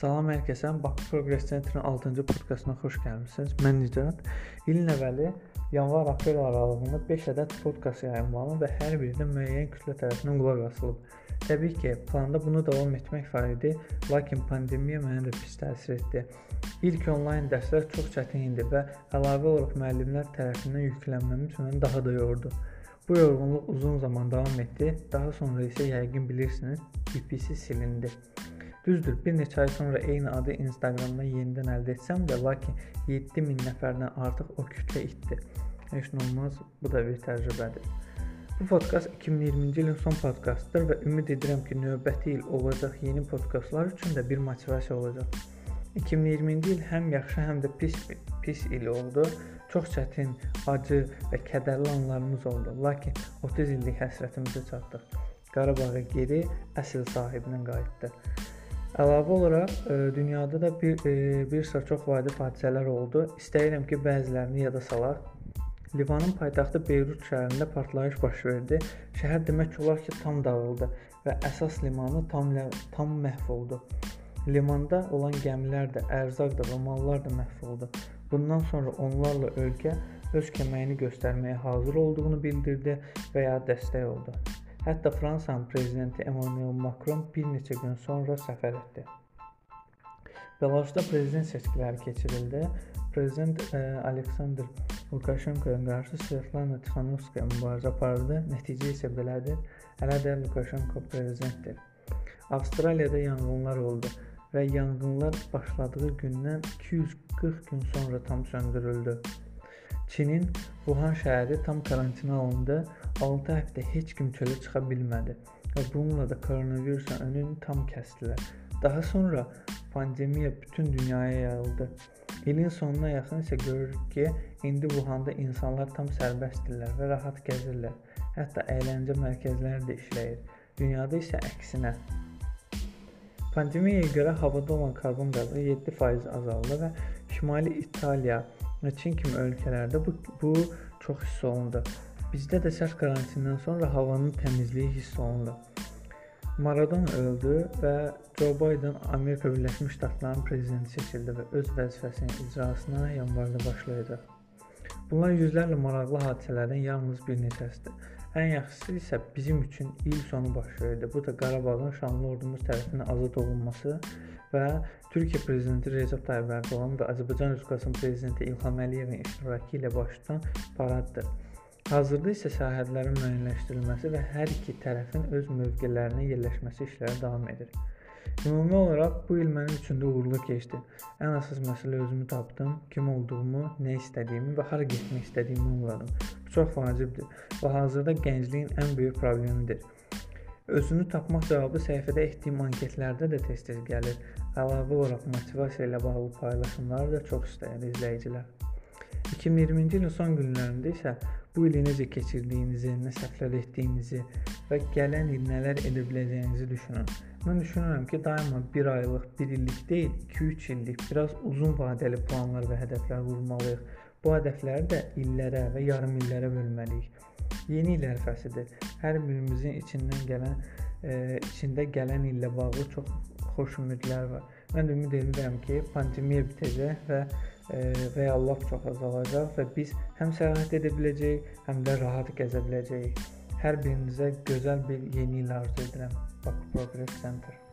Salam hər kəsə. Bakı Progress Centrin 6-cı podkastına xoş gəlmisiniz. Mən Nicat. İlin əvvəli yanvar-aprel aralığında 5 ədəd podkast yayımlanıb və hər biri də müəyyən kütlə tərəfindən qulaq asılıb. Təbii ki, planda bunu davam etmək var idi, lakin pandemiya mənə də pis təsir etdi. İlk onlayn dərslər çox çətin idi və əlavə olaraq müəllimlər tərəfindən yüklənməm üçün məni daha da yordu. Bu yorğunluq uzun zaman davam etdi. Daha sonra isə yəqin bilirsiniz, VPC silindi. Düzdür, bir neçə ay sonra eyni adı Instagramdan yenidən əldə etsəm də, lakin 7000 nəfərdən artıq o kütlə itdi. Heç nə olmaz, bu da bir təcrübədir. Bu podkast 2020-ci ilin son podkastıdır və ümid edirəm ki, növbəti il olacaq yeni podkastlar üçün də bir motivasiya olacaq. 2020-ci il həm yaxşı, həm də pis pis il oldu. Çox çətin, acı və kədərli anlarımız oldu. Lakin 30 illik həsrətimizə çatdıq. Qarabağı geri əsl sahibinə qayıtdı. Əlavə olaraq e, dünyada da bir e, bir sıra çox vacib hadisələr oldu. İstəyirəm ki, bəzilərini yada salaq. Livanın paytaxtı Beyrut şəhərində partlayış baş verdi. Şəhər demək olar ki, tam dağıldı və əsas limanı tam tam məhv oldu. Limanda olan gəmilər də, ərzaq da və mallar da məhv oldu. Bundan sonra onlarla ölkə öz köməyini göstərməyə hazır olduğunu bildirdi və ya dəstək oldu. Hətta Fransanın prezidenti Emmanuel Macron bir neçə gün sonra səfər etdi. Belarusda prezident seçkiləri keçirildi. Prezident ə, e, Aleksandr Lukashenkoya qarşı Svetlana Tixanovskaya mübarizə apardı. Nəticə isə belədir. Hələ də Lukashenko prezidentdir. Avstraliyada yanğınlar oldu və yanğınlar başladığı gündən 240 gün sonra tam söndürüldü. Çinin Wuhan şəhəri tam karantinə alındı. 6 həftə heç kim çölə çıxa bilmədi və bununla da koronavirusun önünü tam kəsdilər. Daha sonra pandemiya bütün dünyaya yayıldı. İlin sonuna yaxın isə görürük ki, indi Wuhanda insanlar tam sərbəstdirlər və rahat gəzirlər. Hətta əyləncə mərkəzləri də işləyir. Dünyada isə əksinə. Pandemiyaya görə havada olan karbon qazı 7% azaldı və Şimali İtaliya, və Çin kimi ölkələrdə bu, bu çox hiss olundu. Bizdə də sərt karantindən sonra havanın təmizliyi hiss olundu. Maradona öldü və Joe Biden Amerika Birləşmiş Ştatlarının prezidenti seçildi və öz vəzifəsinin icrasına yanvarda başlayacaq. Bunlar yüzlərlə maraqlı hadisələrdən yalnız bir neçəsidir. Ən yaxşısı isə bizim üçün il sonu baş verdi. Bu da Qarabağın şanlı ordumuz tərəfindən azad olunması və Türkiyə prezidenti Recep Tayyip Erdoğan və Azərbaycan Respublikasının prezidenti İlham Əliyevin iştirakı ilə baş tutan paraddır. Hazırda isə sərhədlərin müəyyənləşdirilməsi və hər iki tərəfin öz mövqelərinə yerləşməsi işləri davam edir. Ümumi olaraq bu il mənim üçün də uğurlu keçdi. Ən əsas məsələ özümü tapdım, kim olduğumu, nə istədiyimi və hara getmək istədiyimi anladım. Bu çox vacibdir və hazırda gəncliyin ən böyük problemidir. Özünü tapmaq cavabı səhifədə etdiyim anketlərdə də tez-tez gəlir. Əlavə olaraq motivasiya ilə bağlı paylaşımları da çox istəyir izləyicilər. 2020-ci ilin son günlərində isə bu ili necə keçirdiyinizi, nə səhvlər etdiyinizi və gələn il nələr edə biləcəyinizi düşünün. Mən düşünürəm ki, daima 1 aylıq, 1 illik deyil, 2-3 illik, biraz uzun vadəli planlar və hədəflər qurmalıyıq. Bu hədəfləri də illərə və yarım illərə bölməliyik. Yeni il ərəfəsidir. Hər birimizin içindən gələn e, içində gələn illə bağlı çox xoş ümidlər var. Mən də ümid edirəm ki, pandemiya bitəcək və e, və lap çox azalacaq və biz həm səyahət edə biləcəyik, həm də rahat gəzə biləcəyik. Hər birinizə gözəl bir yeni il arzu edirəm. Bax Progress Center